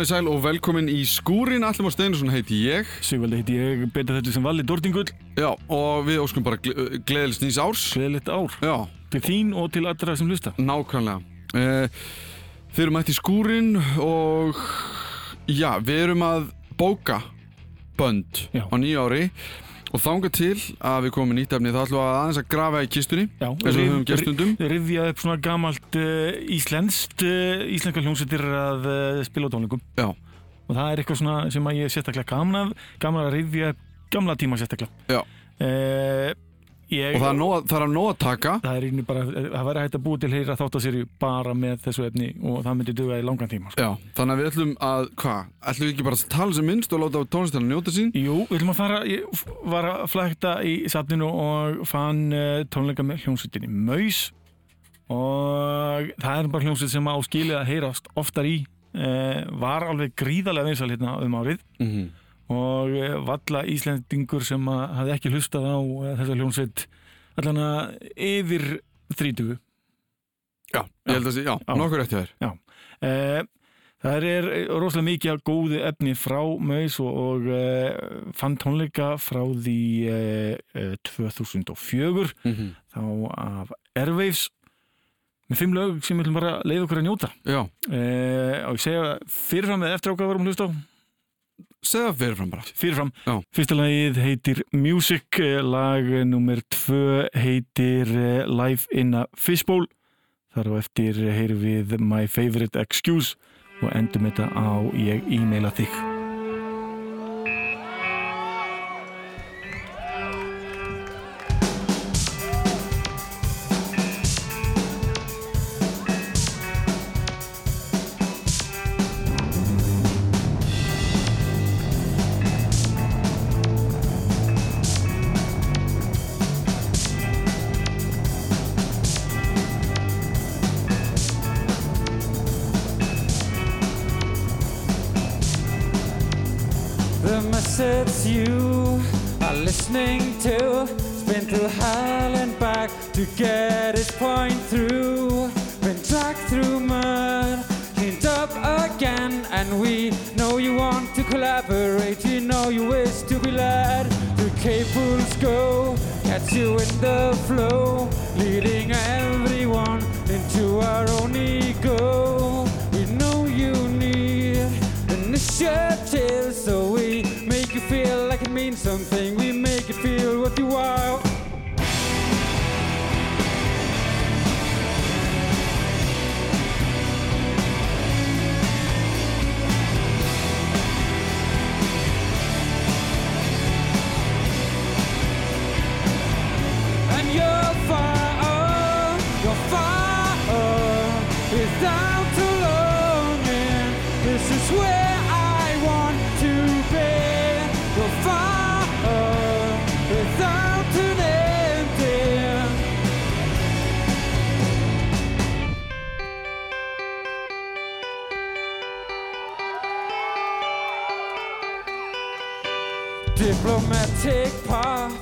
Komið sæl og velkomin í skúrin Allimár Steinursson heiti ég. Sigvaldi heiti ég, betur þetta sem Valli Dordingull Já, og við óskum bara gle gleðilist nýs árs. Gleðilegt ár. Já, Til þín og til allra sem hlusta. Nákvæmlega. Uh, Þið erum mætt í skúrin og já, við erum að bóka bönd Já. á nýja ári og þanga til að við komum í nýtt efni þá ætlum að aðeins að grafa í kistunni eins og við höfum gert stundum. Rivja upp svona gamalt uh, íslenskt uh, Íslenska hljómsveitir að uh, spila á tónleikum. Já, Og það er eitthvað svona sem að ég sérstaklega gaman af Gaman að rivja gamla tíma sérstaklega. Já. Ég, og það er, nóg, að- það er að nóg að taka. Það er einu bara Það væri hægt að búa til heyra þáttaserju bara með þessu efni Og það myndi duga í langan tíma sko. Já, þannig að við ætlum að, hvað, ætlum við ekki bara að tala sem minnst og láta tónlistina njóta sín? Jú, við ætlum að fara, ég var að flækta í safninu og fann uh, tónleika með hljómsveitinni Maus. Og það er bara hljómsveit sem á skilið að heyrast oftar í uh, var alveg gríðarlega vinsal hérna um árið. Mm -hmm. Og uh, valla Íslendingur sem hafði ekki hlustað á uh, þessa hljómsveit allan að yfir 30 Já, ég held að sé, já, Já. nokkur eftir þér. Uh, það er rosalega mikið af góðu efni frá Maus og, og uh, fann tónleika frá því uh, 2004 mm -hmm. þá af Airwaves með fimm lög sem við ætlum bara að leiða okkur að njóta. Já, uh, og ég segja fyrirfram eða eftir hvað varum að hlusta á segða fyrirfram bara. Fyrirfram, Já. fyrsta lagið heitir Music, lag nummer tvö heitir eh, Life in a Fishbowl. Þar á eftir heyrum við My Favorite Excuse og endum þetta á ég e-maila þig Diplomatic path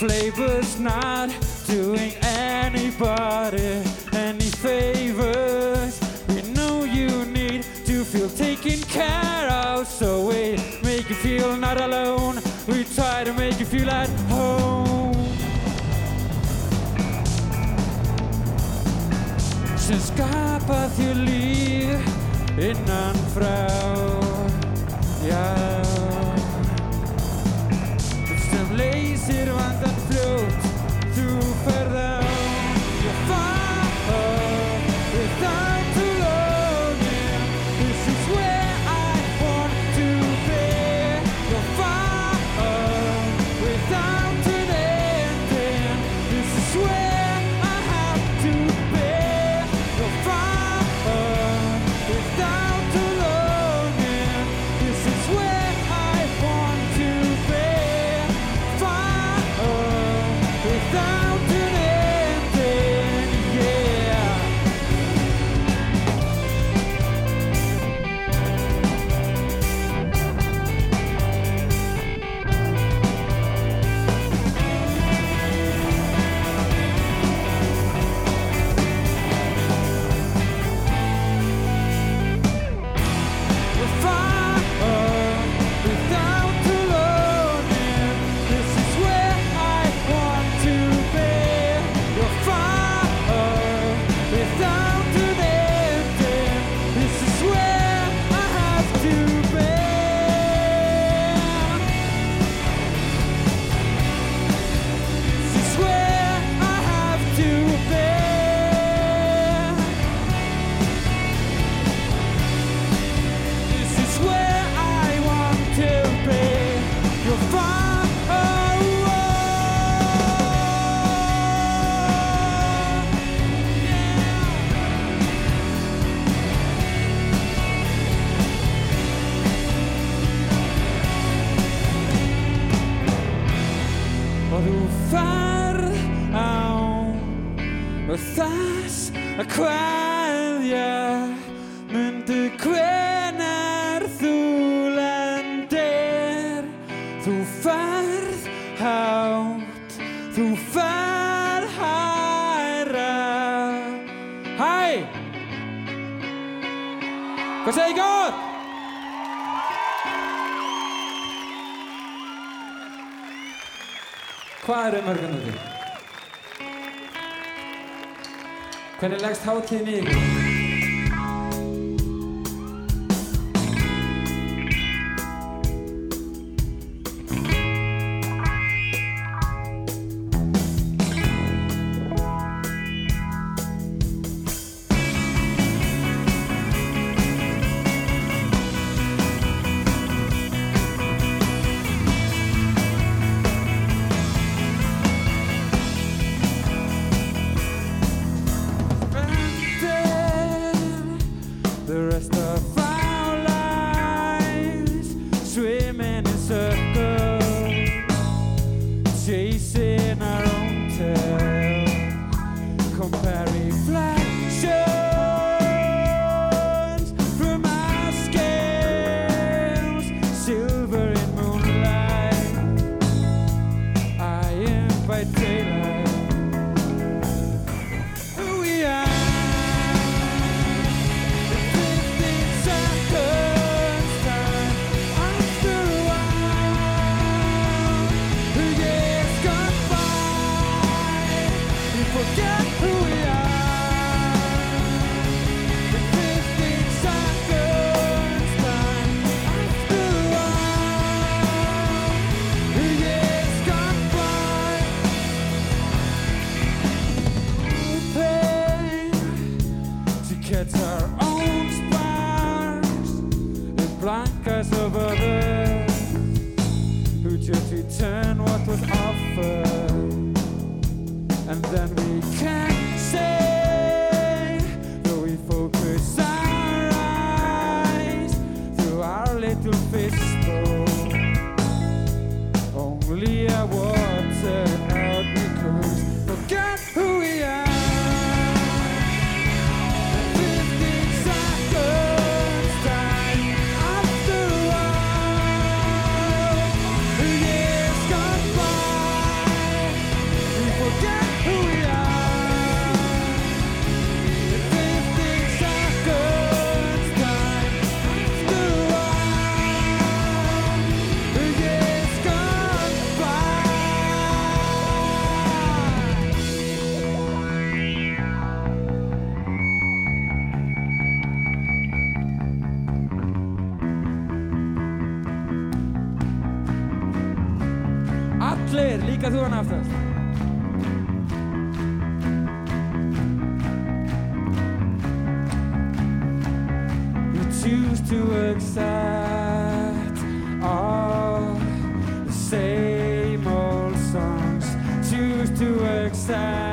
flavors not doing anybody any favors. We know you need to feel taken care of, so we make you feel not alone. We try to make you feel at home. sem skapa þér líf innan frá já swear. við mörgum út Hvernig leggst hátíðin í ykkur? choose to accept all the same old songs. Choose to accept.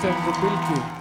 time the.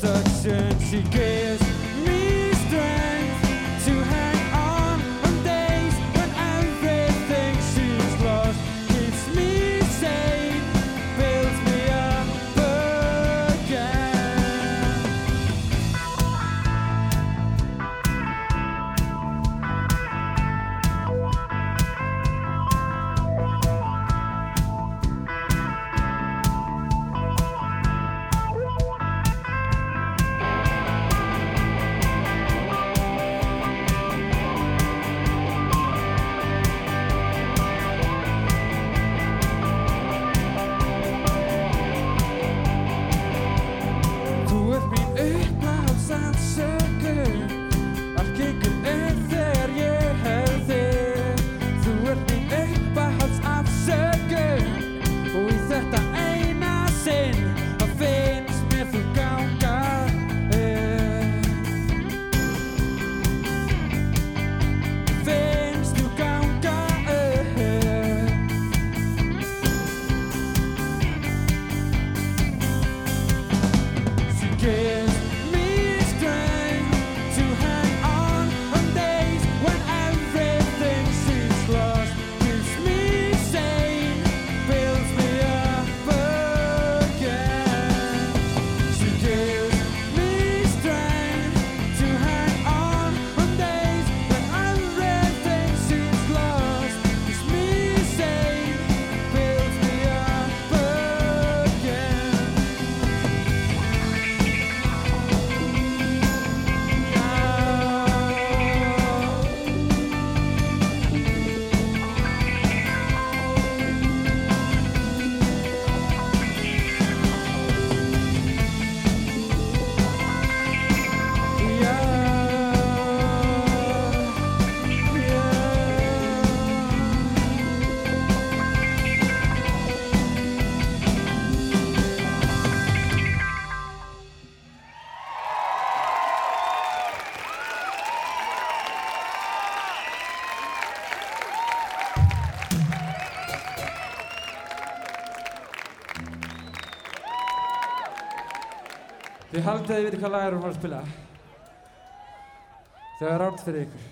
seduction she gave. veit hvað lagar við varum að spila. Þegar rátt fyrir ykkur.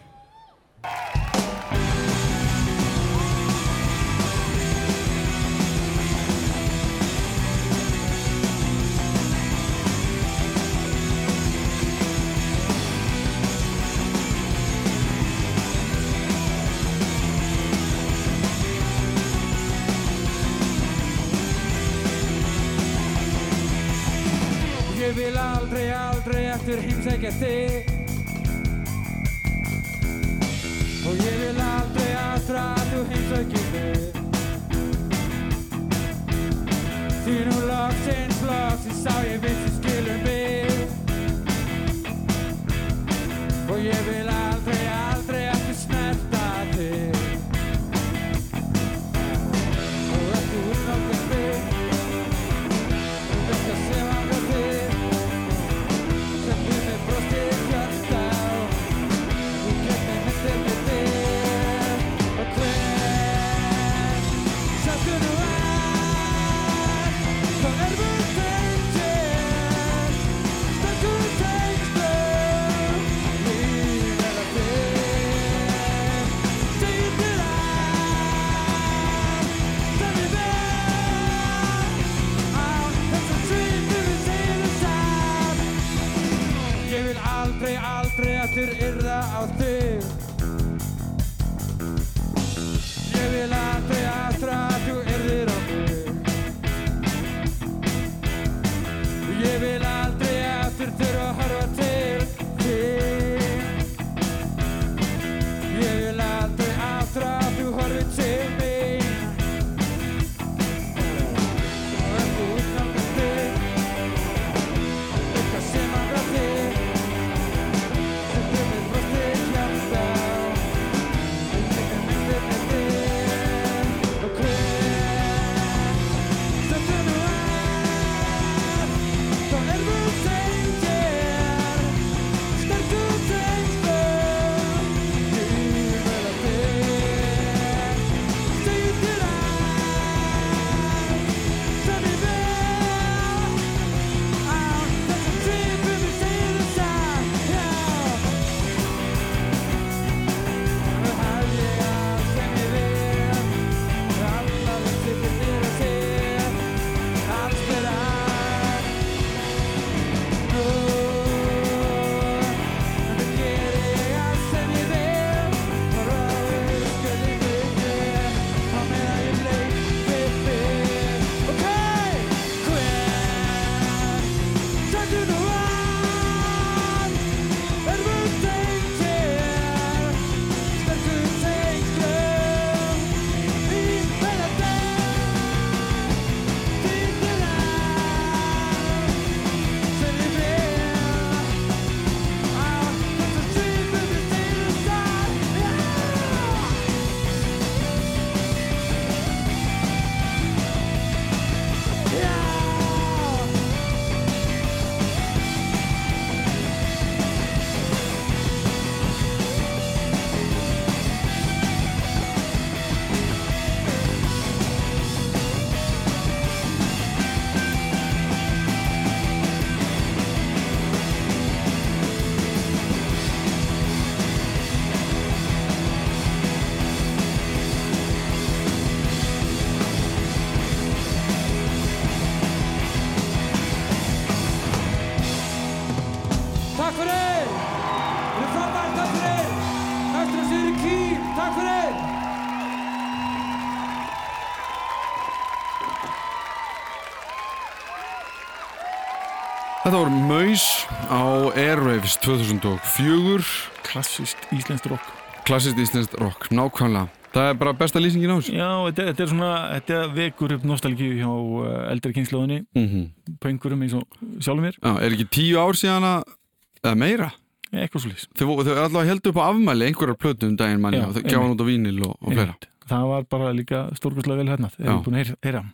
Þetta voru Maus á Airwaves 2004 Klassist íslenskt rock. Klassist íslenskt rock, nákvæmlega. Það er bara besta lýsingin á þessu. Já, þetta, þetta er svona, þetta vekur upp nostalgíu hjá uh, eldri kynnslóðinni mm Pöngurum eins og sjálfum mér. Já, er ekki tíu ár síðan að eða meira? Eitthvað lýs Þau, er alltaf held upp á afmæli einhverjar plötu um daginn manni Já, og þau gjáða hann út á vínil og, og fleira. Það var bara líka stórkostlega vel hérna Þeir Já. eru búin að heyra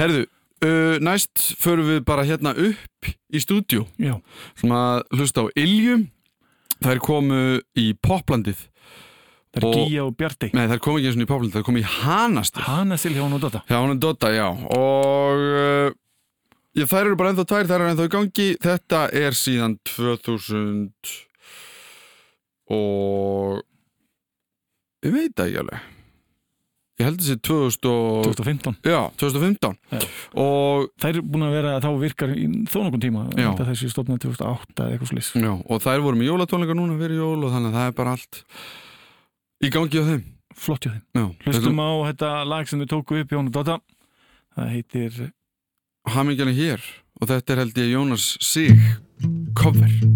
Herðu, uh, næst förum við bara hérna upp í sem að hlusta á Ilju. Þær komu í poplandið er Og- Gíja og Bjarti. Nei, þær komu ekki eins og í poplandið, þær komu í Hanastil Hanna Sil hjá hún og Dota Já, hún er Dota, já. Og uh, já, þær eru bara ennþá tvær, þær eru ennþá í gangi. Þetta er síðan 2000 og ég veit það ekki alveg Ég held þessi 2000 og 2015 Já, 2015 Já. Og, Það er búin að vera þá virkar í þó nokkur tíma þessi stofnað 2008 eða eitthvað slis já, og þær voru með jólatónleika núna fyrir jól og þannig að það er bara allt í gangi á þeim. Flott hjá þeim. Hlustum á þetta lag sem við tóku upp og Dota Það heitir Hamingjan er hér og þetta er held ég Jónas Sig cover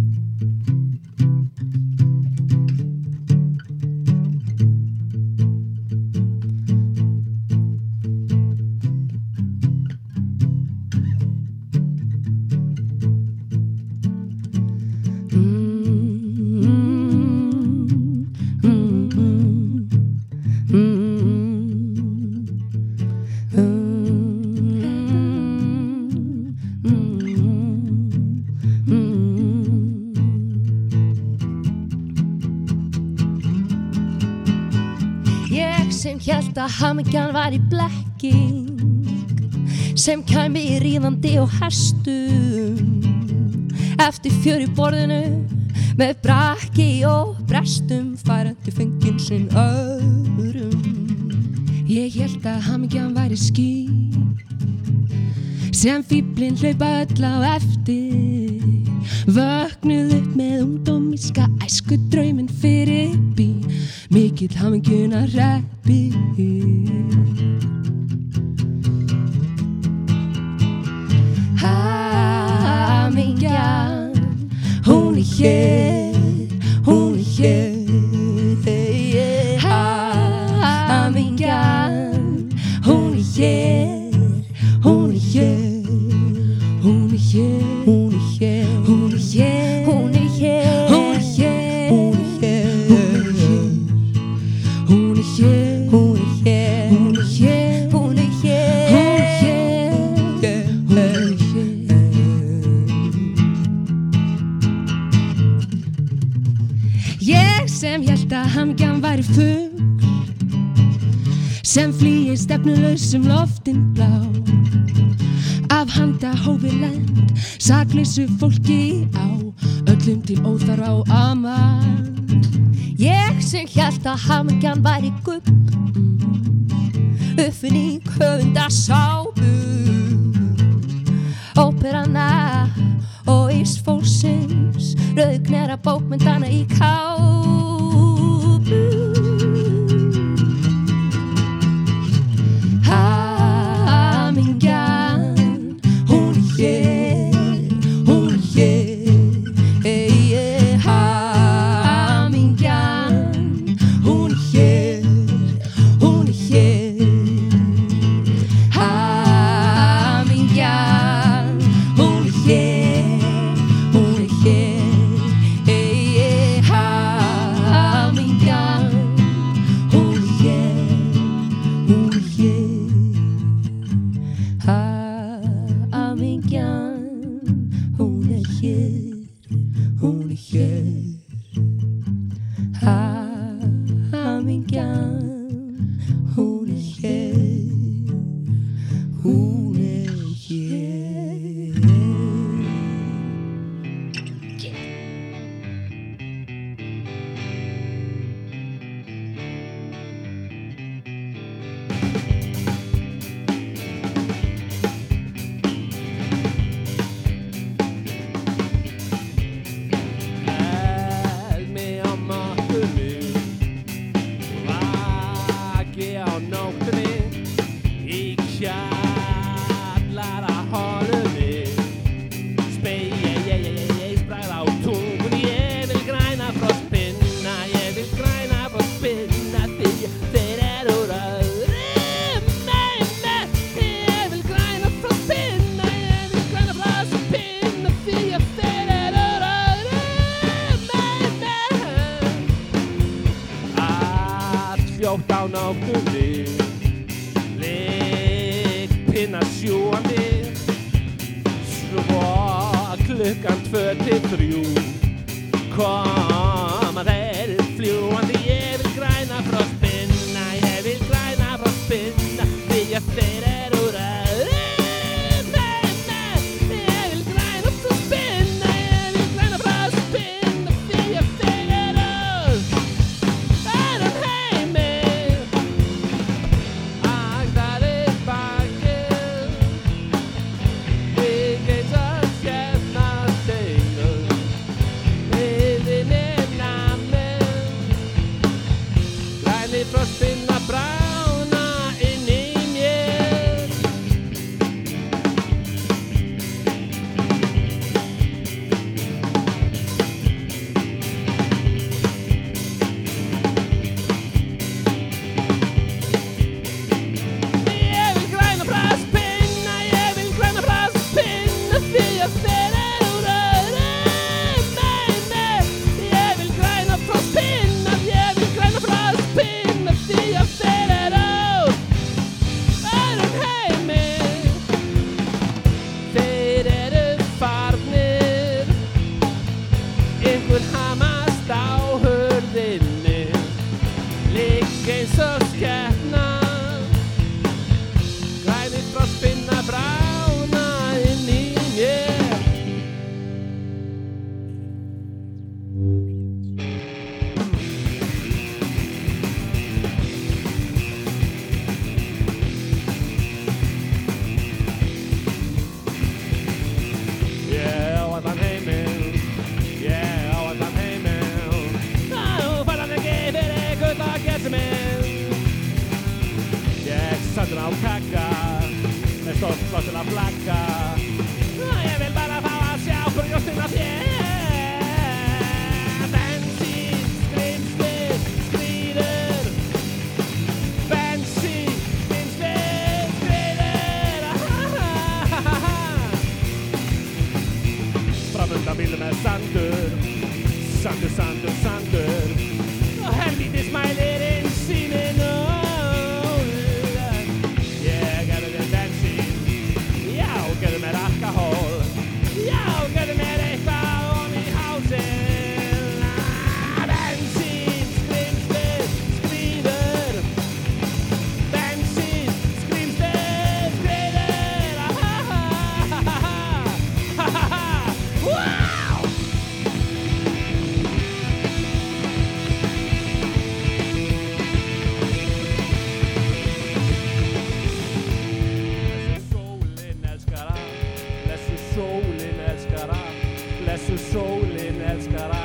Hamingjan var í blekking sem kæmi í ríðandi og hestum. Eftir fjöri borðinu með brakki og brestum færandi fengin sinn öðrum. Ég held að hamingjan væri ský sem fýblinn hlaupa öll á eftir. Vögnuð upp með ungdómíska æsku dröymin fyrir bí mikill haminguna reppi Hamingjan hún er hér hún er hér þegar ég Hamingjan hún er hér hún er hér. stefnulausum loftin blá. Af handa hófi land, sagleysu fólki á Öllum til óþar á amal Ég sem hjælt að hamingjan væri Blessu sólin elskara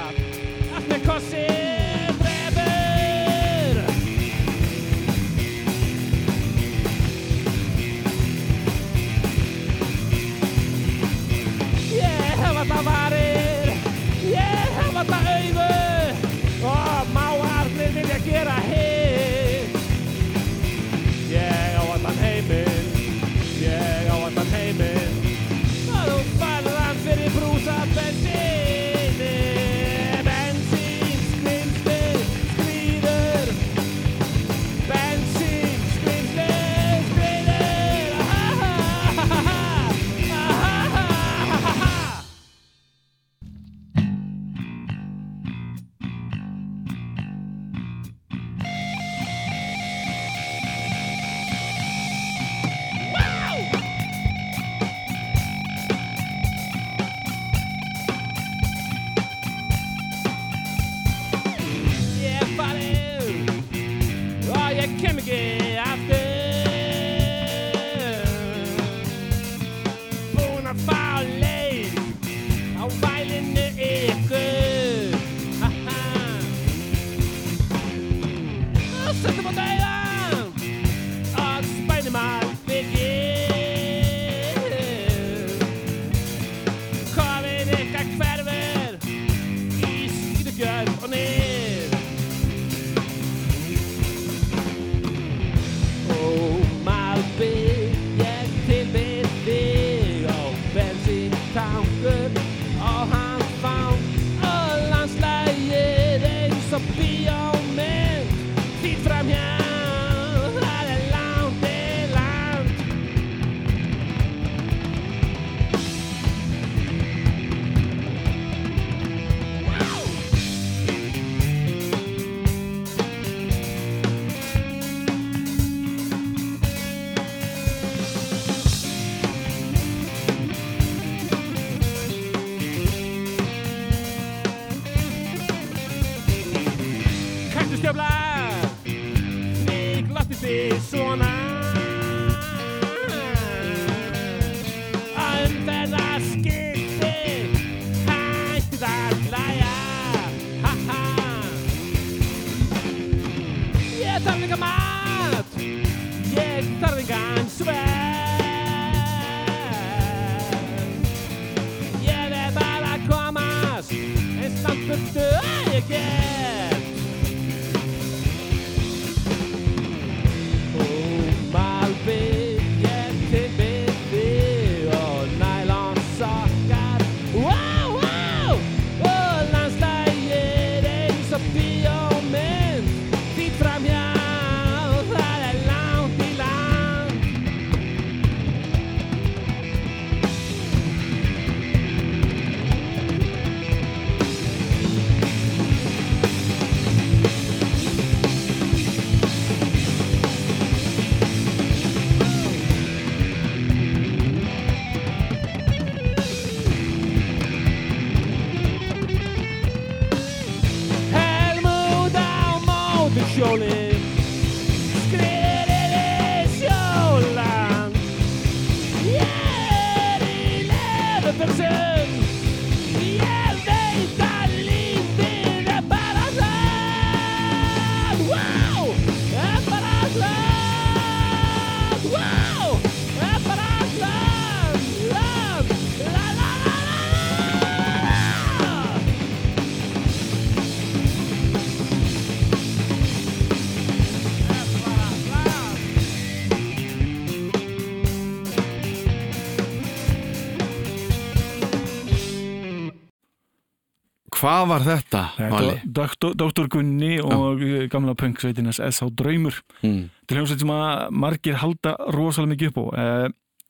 hvað var þetta, Þetta var Doktor Gunni og uh, gamla punksveitinnes S.H. Draumur Mm. til hljómsveit sem að margir halda rosalega mikið upp á uh,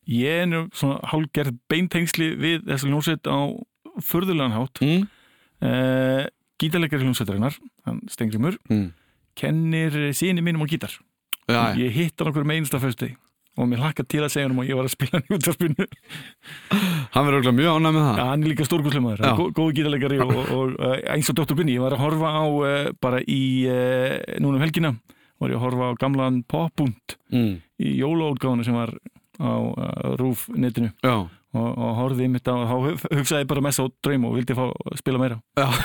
ég er nú svona hálgerð beintengsli við þessu hljómsveit á furðulegan hátt Mm. uh, gítarleikari hljómsveitarinnar hann Stengrimur Mm. kennir síni mínum á gítar Já, já. ég hitt hann okkur með einsta fösti og mér hlakka til að segja hann að ég var að spila hann í útvarpinu. Hann verður auðvitað mjög ánæg með það. Ja, hann er líka stórgúslemæður, Já. góð gítarleikari og, og, og uh, eins og Dr. Gunni ég var að horfa á uh, bara í uh, núna um helgina var ég að horfa á gamlan popbúnd mm. í jólaútgáðinu sem var á rúf netinu Já, og, og horfði mitt á hugsaði bara mest á draum og vildi fá að spila meira. Eh,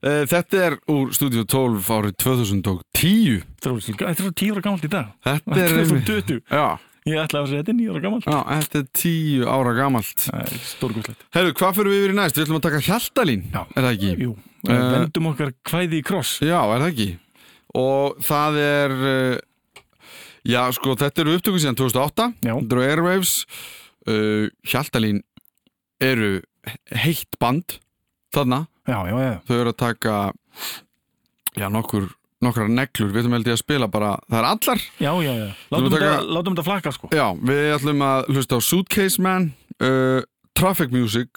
Þetta er úr Studio 12 árið 2010 Þetta er svo- þetta er svo tíu ára gamalt í dag Þetta er er svo einmitt- dötu Já, Ég ætlaði að segja þetta er nýju ára gamalt já, þetta er 10 ára gamalt Það er stórgúslegt Herru, hvað fyrir við yfir í næst? Við ætlum að taka Hjaltalín Já. Er það ekki? Jú, Eh, vendum okkar kvæði í kross Já, er það ekki? Og það er uh, Já, sko, þetta eru upptöku síðan 2008 Já. Eru Airwaves uh, Hjaltalín eru heitt band þarna Já, já, já. Þau eru að taka já, nokkur nokkrar neglur, við ætlum held ég að spila bara það er allar, Já, já, já. Látum taka- þetta þetta flakka sko. Já, við ætlum að hlusta á Suitcase Man uh, Traffic Music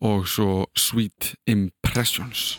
og svo Sweet Impressions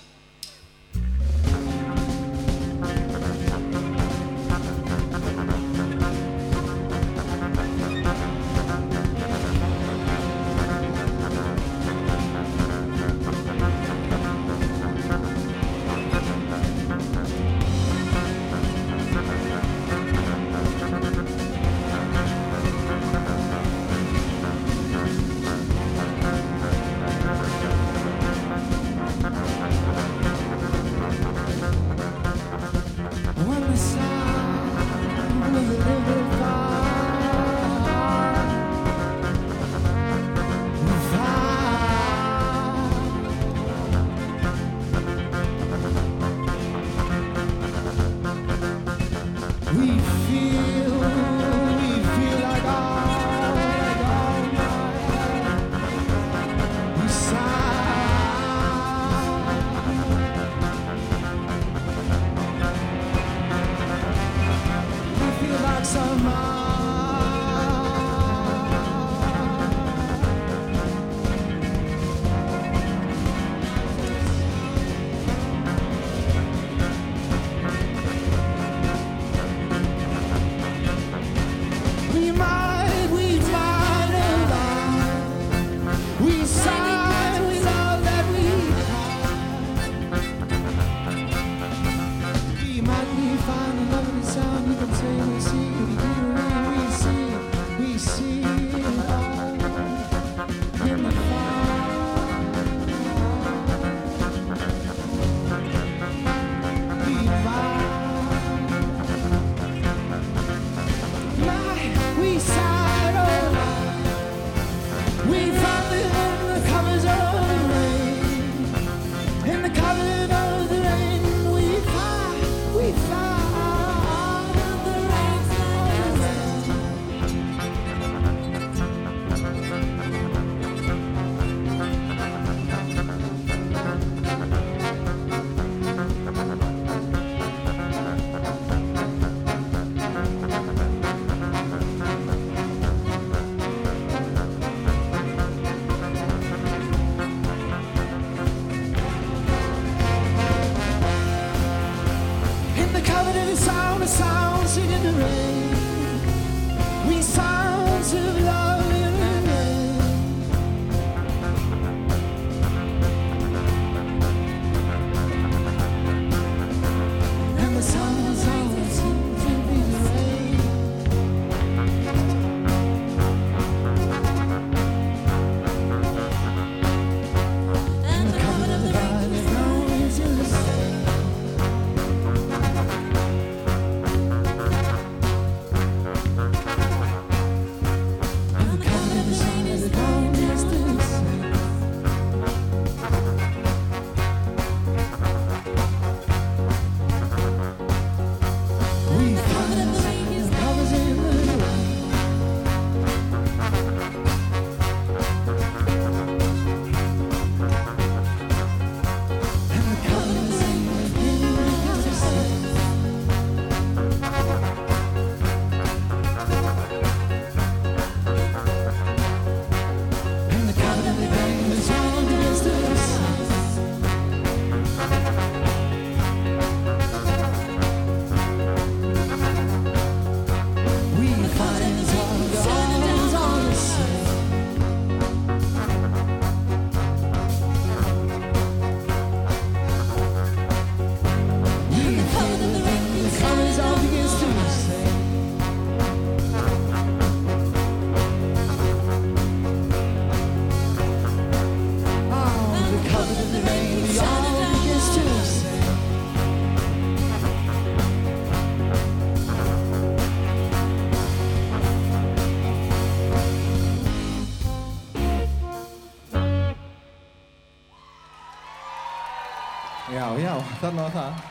不要三毛，三。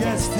Yes.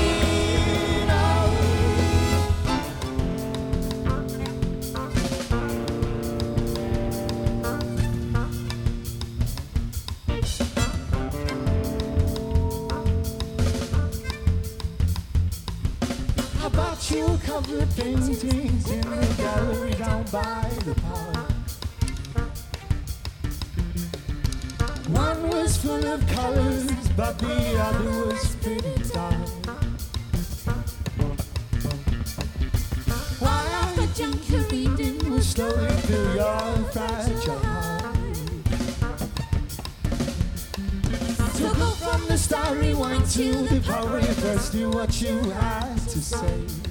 Of the paintings in the gallery down by the park. One was full of colors, but the other was pretty dark. While the junk you're will slowly fill your fragile heart. So go from the starry one to the power, first do what you had to say.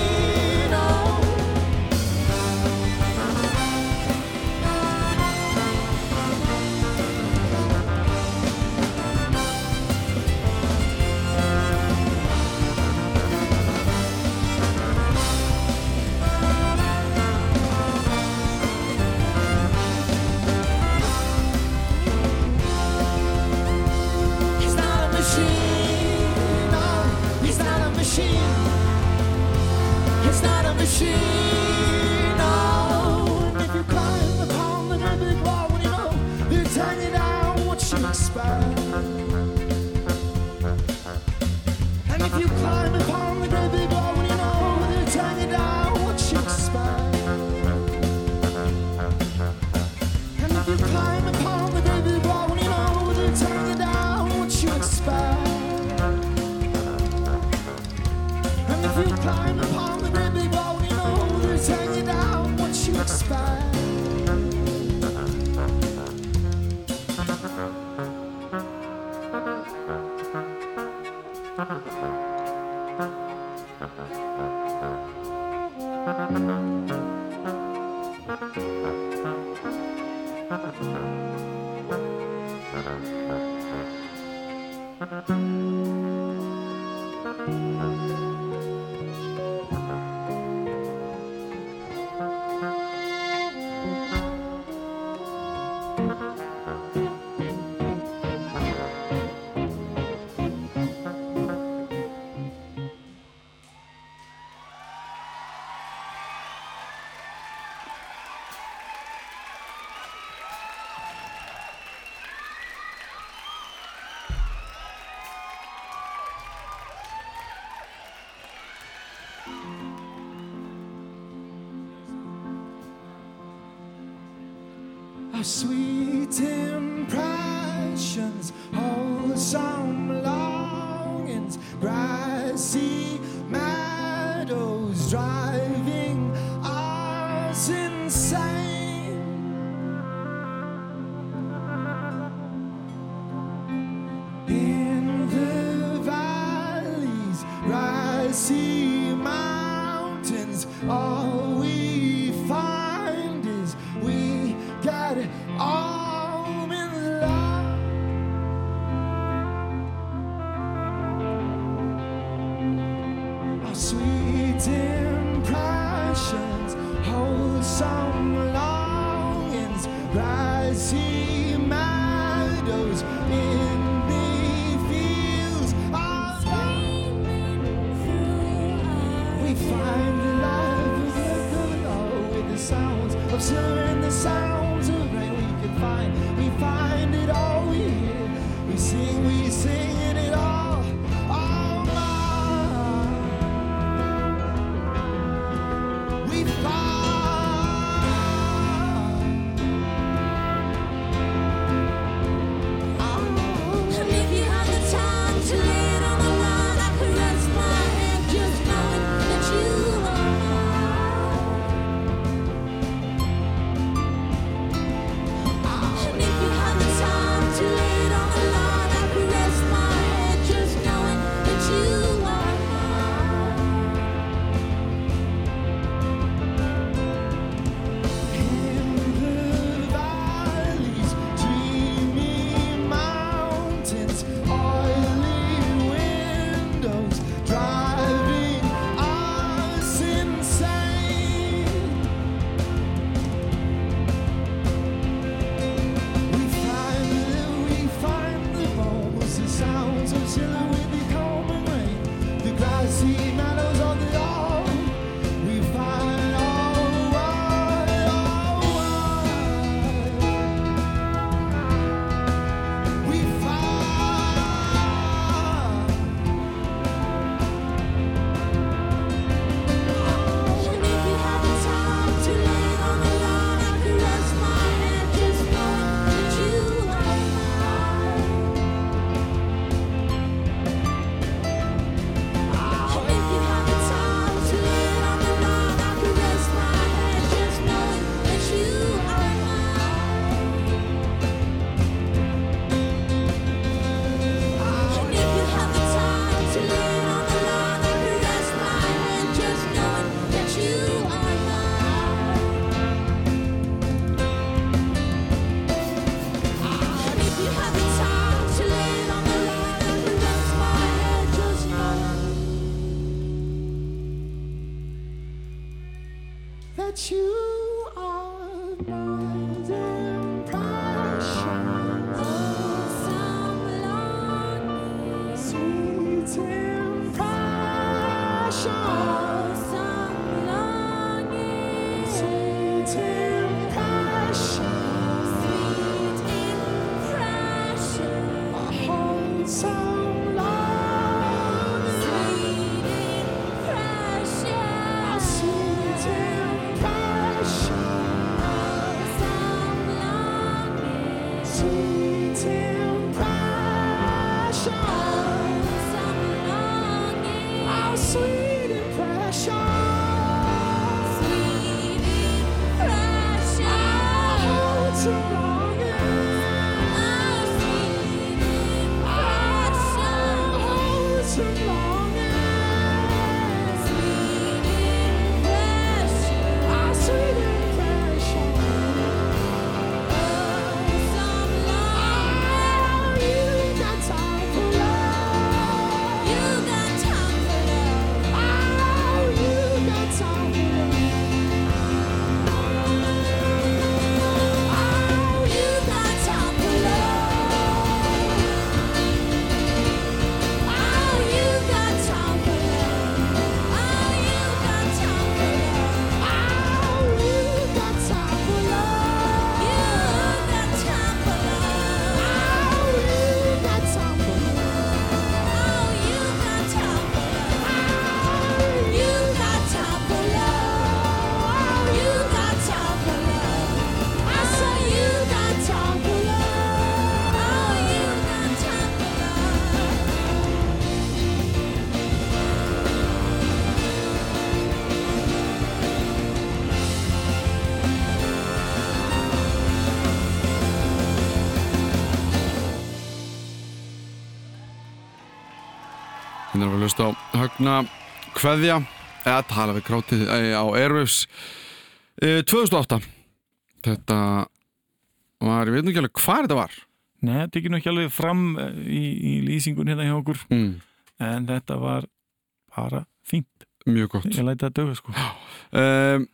Sweet impressions, wholesome longings, grassy meadows Hérna erum við að hlusta á Högna Kveðja eða tala við krátið eh, á Airwaves eh, 2008 Þetta var, ég veit nú ekki alveg hvað þetta var Nei, þetta tekið nú ekki alveg fram eh, í, í lýsingun hérna hjá okkur mm. en þetta var bara fínt. Mjög gott Ég læti það döga sko. um,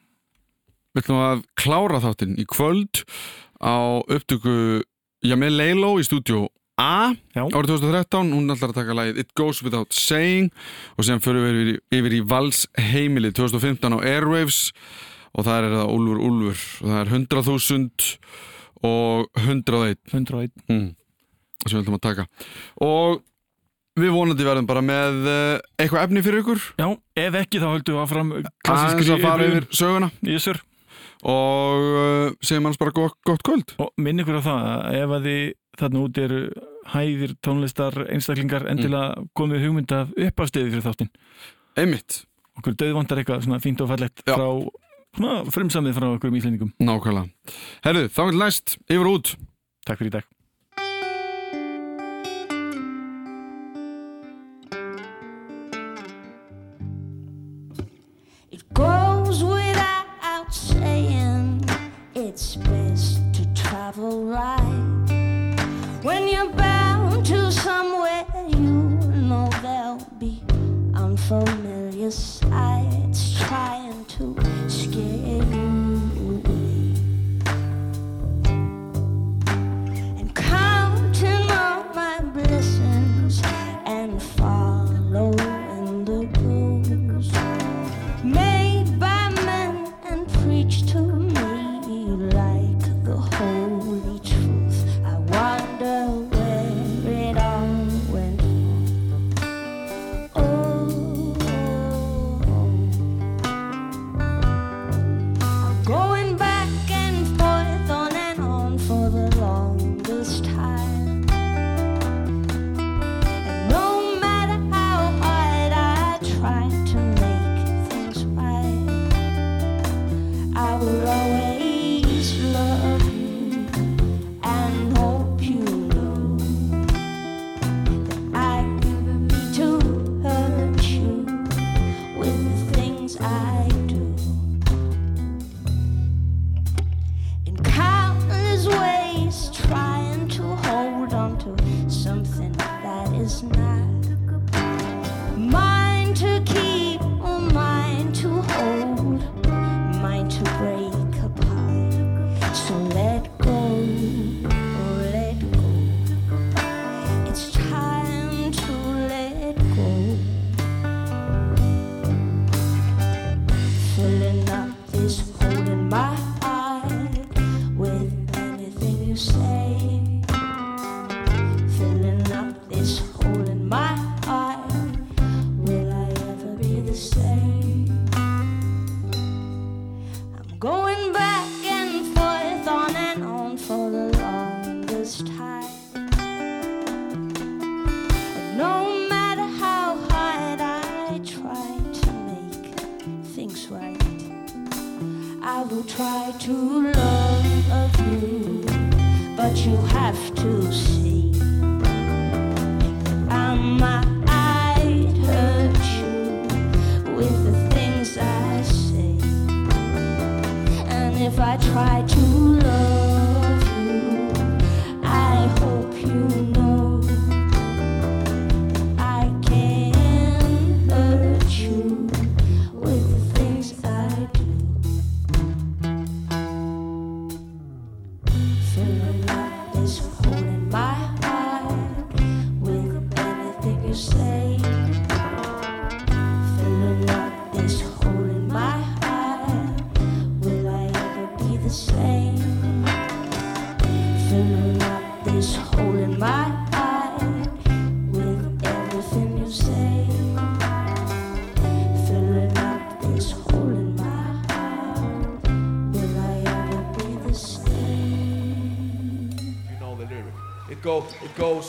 Við ætlum að klára þáttinn í kvöld á upptöku með Leilo í stúdíu A. Já. árið 2013, hún ætlar að taka lagið It Goes Without Saying og sem fyrir við yfir, í- yfir í Vals heimili 2015 á Airwaves og það er það Úlfur Úlfur. Og það er 100.000 og 101 101. mm, sem við ætlum að taka. Og við vonandi verðum bara með eh, eitthvað efni fyrir ykkur. Já, ef ekki þá höldum við áfram aðeins klassískri að fara yfir söguna. Jísur. Og uh, segjum hans bara gott, gott kvöld Og minn ykkur á það að ef að þið þarna út eru hæðir tónlistar einstaklingar endilega komið hugmynd af uppafstefi fyrir þáttinn. einmitt, Okkur döðvandar eitthvað svona fínt og fallegt Já. frá frumsamið frá okkur um íslendingum. nákvæmlega herru, þá er næst, yfir út Takk fyrir í dag. It's best to travel right. When you're bound to somewhere, you know there'll be unfamiliar sights trying to scare you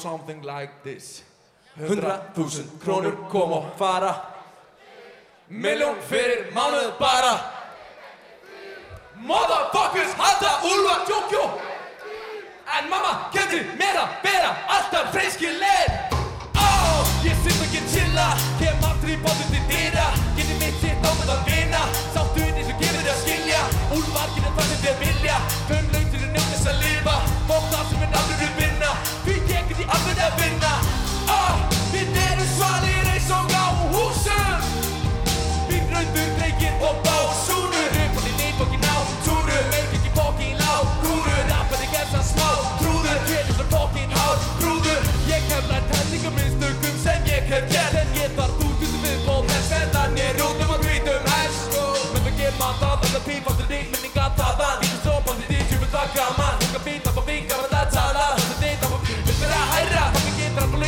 something like this. 100.000 krónur kom og fara. Miljón fyrir mánuð bara. Motherfuckers halda úlva tjókjó En mamma getur mér að vera alltaf freyskileg oh, Ég syns að geta chilla Kem aftur í bóttu til dýra Getur mitt sitt ámönd að vinna Sáttu inn eins og gefur þér að skilja. Úlvarginn er það sem þér vilja Fönn laug til þér nefnist að lifa. Bótt af sem er náttúrulega í alveg að vinna Við erum svalir eins og á húsum. Við raundur, bleikir og básúnur. Röfandi nýtt og ekki ná túnur Meir ekki bókin á húnur Rappaði gerðs að smá trúður. Kjellir sem bókin á trúður. Ég hef lært hættinga minnstökum sem ég hef gert. En ég þarf út í þessu viðból En sennan ég rótum að grítum helst sko, Menn það ger maður það, það er pífast til því Minninga það. Að, ég er svo bátt til því Tjúfum takka mann.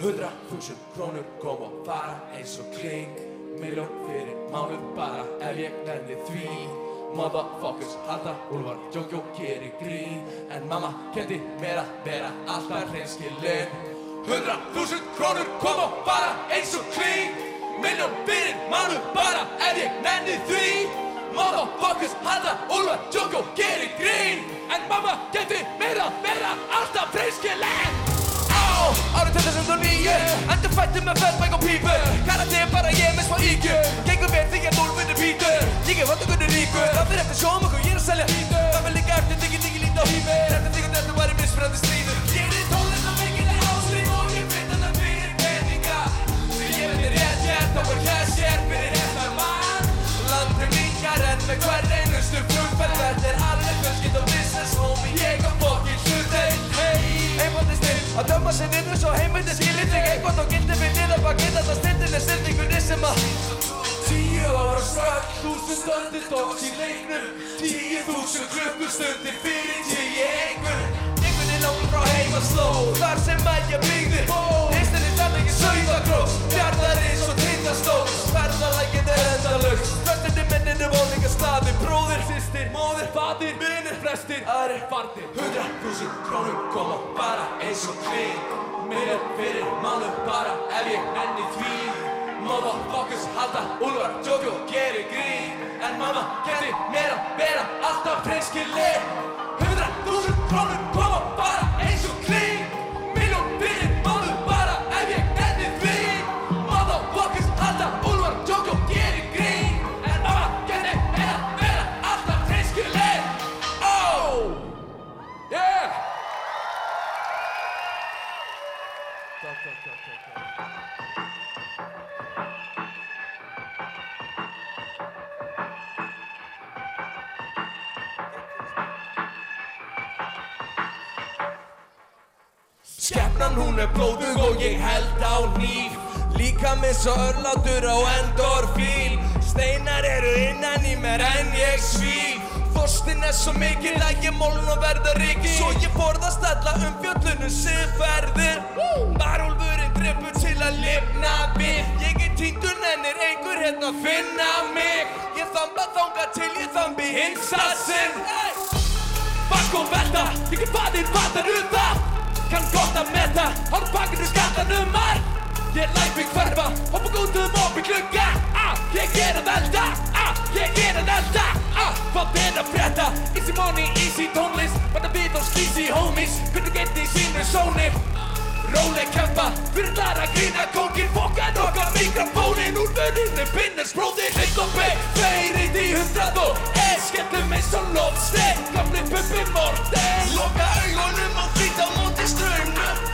Hundra þúsund krónur kom og fara eins og kling Miljón fyrir mánuð bara ef ég nenni því. Motherfuckers halda úlfar, jókjó gerir grín. En mamma kendi mér að vera alltaf hreinskilin. Hundra þúsund krónur kom og fara eins og kling Miljón fyrir mánuð bara ef ég nenni því. Motherfuckers halda úlfar, jókjó gerir grín. En mamma kendi mér að vera alltaf hreinskilin. Á, árið 2009 Endur fættum með fettbæk og pípu Karate bara ég með smá íkju Gengur vel því að núlfunni pítur Ég er vandagunni ríkur Það fyrir eftir sjóma hvað ég er að selja hítur Það vil líka eftir diggi diggi lítið á hími Þetta diggi þetta var í misfrandi stríður Ég er í tónlist og mikil áslým Og ég finn þetta fyrir peninga Því ég veit rétt ég er þá er cashier fyrir réttar mann Landum líkar en með hver einustu flugferð Þetta er alveg fjölskyld og business homie Ég á fokkin hlutinn Hey, einfaldist Að döma sig niður svo heimildin skilir þig eitthvað Þá gildi við niður bak inn Þetta stendin er sendingunni sem að Tíu ára strax, þúsund öndir dóks í leiknum. Tíu þúsund klukkustundir fyrir tíu einhver Einhvern er langt frá heima sló Þar sem að ég byggði er þannig í sauðakrós Fjardarins og tindastól. Ferðalækinn er endalaust Föstinni minninu volninga staði Bróðir, sýstir, móðir, fadir, minnir, flestir Aðrir, fardir Hundra þúsund krónur koma bara eins og kling Minnir fyrir mánu bara ef ég nenni því. Motherfuckers halda úlvar, jókjó, gerir grín. En mamma geti mér að vera alltaf hreinskilin Hundra þúsund krónur koma Líka með svo örlátur á endorfín. Steinar eru innan í mér en ég svíf Þorstin er svo mikil að ég móln og verða ríki Svo ég forðast alla um fjöllunum sem ferðir Varúlfurinn drefur til að lifna við. Ég er týndur ennir einhver hérna að finna mig. Ég þamba þanga til ég þambi hinsasinn Bakk og velta, ég get faðir fattar um það. Kann gott að meta, hálf pakkinu skattanum marg Ég læt mig hverfa, hoppa góðum upp í klukka ah, Ég er að velta, ah, ég er að velta. Ah, Hvað er að frétta? Easy money, easy tónlist. Bara við og sleazy homies. Hvernig geti í sínu sóni? Róleg kempa, fyrir þar að grína kókin Fokkar okkar mikrofónin Úr vörðinni pinners bróðin Eitt og beig, feirinn í hundrað og Skellum eins og loftstein Gamli puppi morten. Loka augunum og flýta á móti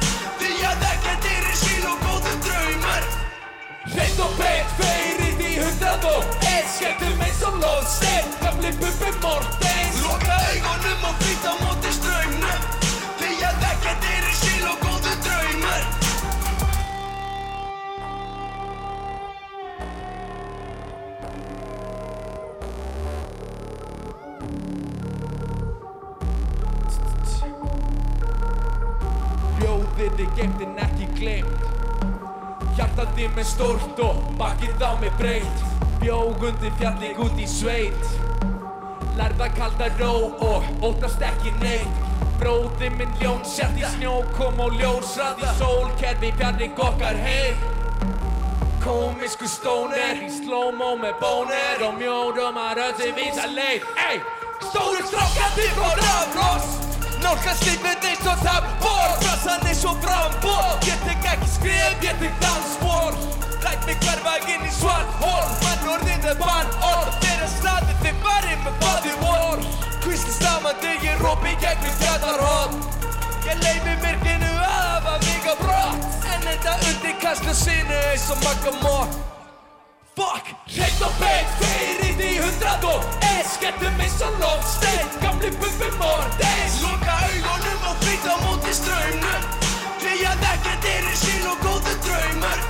Breitt og breitt, feirinn í hundrað og einn Skellum eins og loðsteinn, gamli bubbi Mortens. Loka eigunum og frýta móti ströymnum Þegar þekkert er í síl og góðu draumar. Bjóðir þið gemdinn ekki glemt Hjartað í mig stórt og bakið á mig breytt. Bjógundi fjallig út í sveit. Lærða kalda ró og óttast ekki neitt. Bróði minn ljón sett í snjó kom og ljós Ræði sólkerfi fjarrig okkar heim. Komisku stóner í slow-mo með bóner Og mjórum að röði vísa leið. Ey, stóru strákandi frá rafross Nálgast lífið eins og tappor Brassan eins og frambor Ég tek ekki skrif, ég tek dansspor. Læt mig hverfa inn í svart hól Mann orðin er bann orð. Þeirra staði þið farið með body war. Kvísli stamandi, ég rópi gegnum fjallarhótt Ég leifi myrkinu að hafa mig á brott. En þetta undir kastlu sínu eins og makamót Fuck, hreitt og beint, feyrið í hundrad og eins Skellum eins og loftstein, gamli bubbi mordens Loka augunum og frýta múti ströymnum Kleiðan ekkert er í síl og góðu draumur.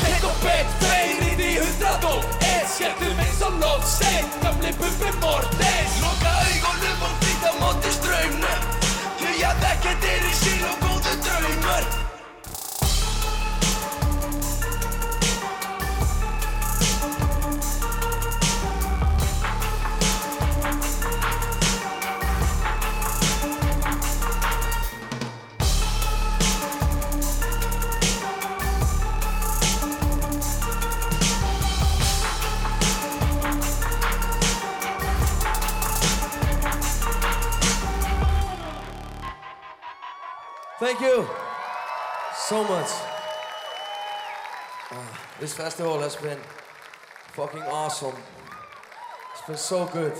Hreitt og beint, feyrið í hundrad og eins Skellum eins og loftstein, gamli bubbi mordens Loka augunum og frýta múti ströymnum Kleiðan ekkert er í síl og góðu draumur Thank you so much. Ah, this festival has been fucking awesome. It's been so good.